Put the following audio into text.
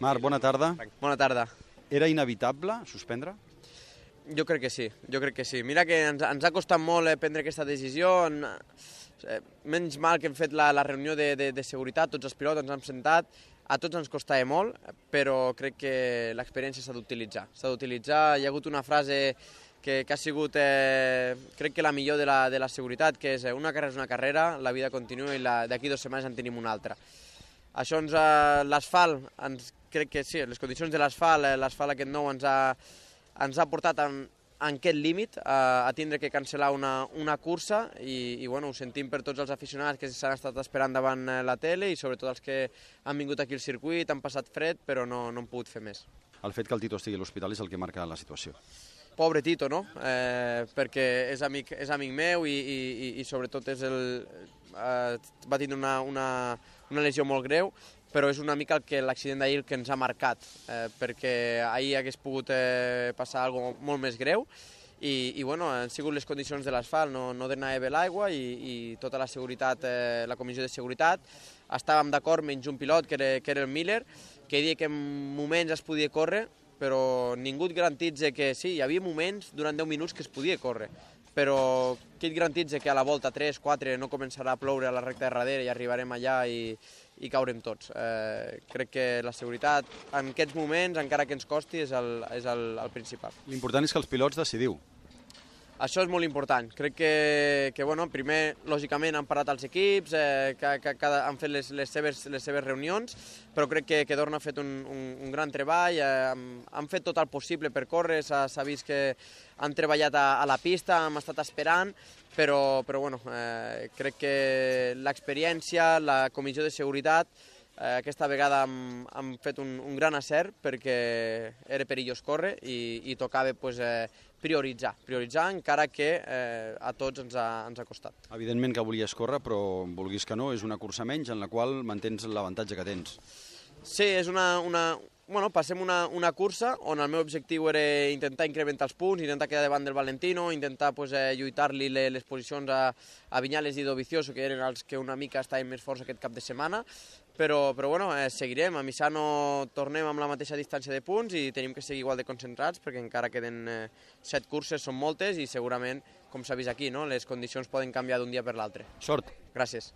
Marc, bona tarda. Bona tarda. Era inevitable suspendre? Jo crec que sí, jo crec que sí. Mira que ens, ens ha costat molt eh, prendre aquesta decisió. En, eh, menys mal que hem fet la, la reunió de, de, de seguretat, tots els pilots ens hem sentat, a tots ens costava molt, però crec que l'experiència s'ha d'utilitzar. S'ha d'utilitzar, hi ha hagut una frase que, que ha sigut, eh, crec que la millor de la, de la seguretat, que és eh, una carrera és una carrera, la vida continua i d'aquí dues setmanes en tenim una altra. Això ens ha, l'asfalt, ens, crec que sí, les condicions de l'asfalt, eh, l'asfalt aquest nou ens ha, ens ha portat en, en aquest límit a, a tindre que cancel·lar una, una cursa i, i bueno, ho sentim per tots els aficionats que s'han estat esperant davant eh, la tele i sobretot els que han vingut aquí al circuit, han passat fred però no, no han pogut fer més. El fet que el Tito estigui a l'hospital és el que marca la situació. Pobre Tito, no? Eh, perquè és amic, és amic meu i, i, i sobretot és el, eh, va tindre una, una, una lesió molt greu però és una mica el que l'accident d'ahir que ens ha marcat, eh, perquè ahir hagués pogut eh, passar alguna molt més greu i, i bueno, han sigut les condicions de l'asfalt, no, no donava bé l'aigua i, i tota la seguretat, eh, la comissió de seguretat, estàvem d'acord menys un pilot que era, que era el Miller, que deia que en moments es podia córrer, però ningú et garantitza que sí, hi havia moments durant 10 minuts que es podia córrer, però qui et garantitza que a la volta 3, 4 no començarà a ploure a la recta de darrere i arribarem allà i, i caurem tots. Eh, crec que la seguretat en aquests moments, encara que ens costi, és el, és el, el principal. L'important és que els pilots decidiu. Això és molt important. Crec que, que bueno, primer, lògicament, han parat els equips, eh, que, que cada, han fet les, les, seves, les seves reunions, però crec que, que Dorna ha fet un, un, un gran treball, eh, han, han fet tot el possible per córrer, s'ha vist que han treballat a, a la pista, hem estat esperant, però, però bueno, eh, crec que l'experiència, la comissió de seguretat, eh, aquesta vegada hem, hem fet un, un gran acert perquè era perillós córrer i, i tocava pues, eh, prioritzar, prioritzar encara que eh, a tots ens ha, ens ha costat. Evidentment que volies córrer, però vulguis que no, és una cursa menys en la qual mantens l'avantatge que tens. Sí, és una, una, bueno, passem una, una cursa on el meu objectiu era intentar incrementar els punts, intentar quedar davant del Valentino, intentar pues, eh, lluitar-li les, les posicions a, a Vinyales i Dovizioso, que eren els que una mica estaven més forts aquest cap de setmana, però, però bueno, eh, seguirem. A Misano tornem amb la mateixa distància de punts i tenim que seguir igual de concentrats perquè encara queden eh, set curses, són moltes i segurament, com s'ha vist aquí, no? les condicions poden canviar d'un dia per l'altre. Sort. Gràcies.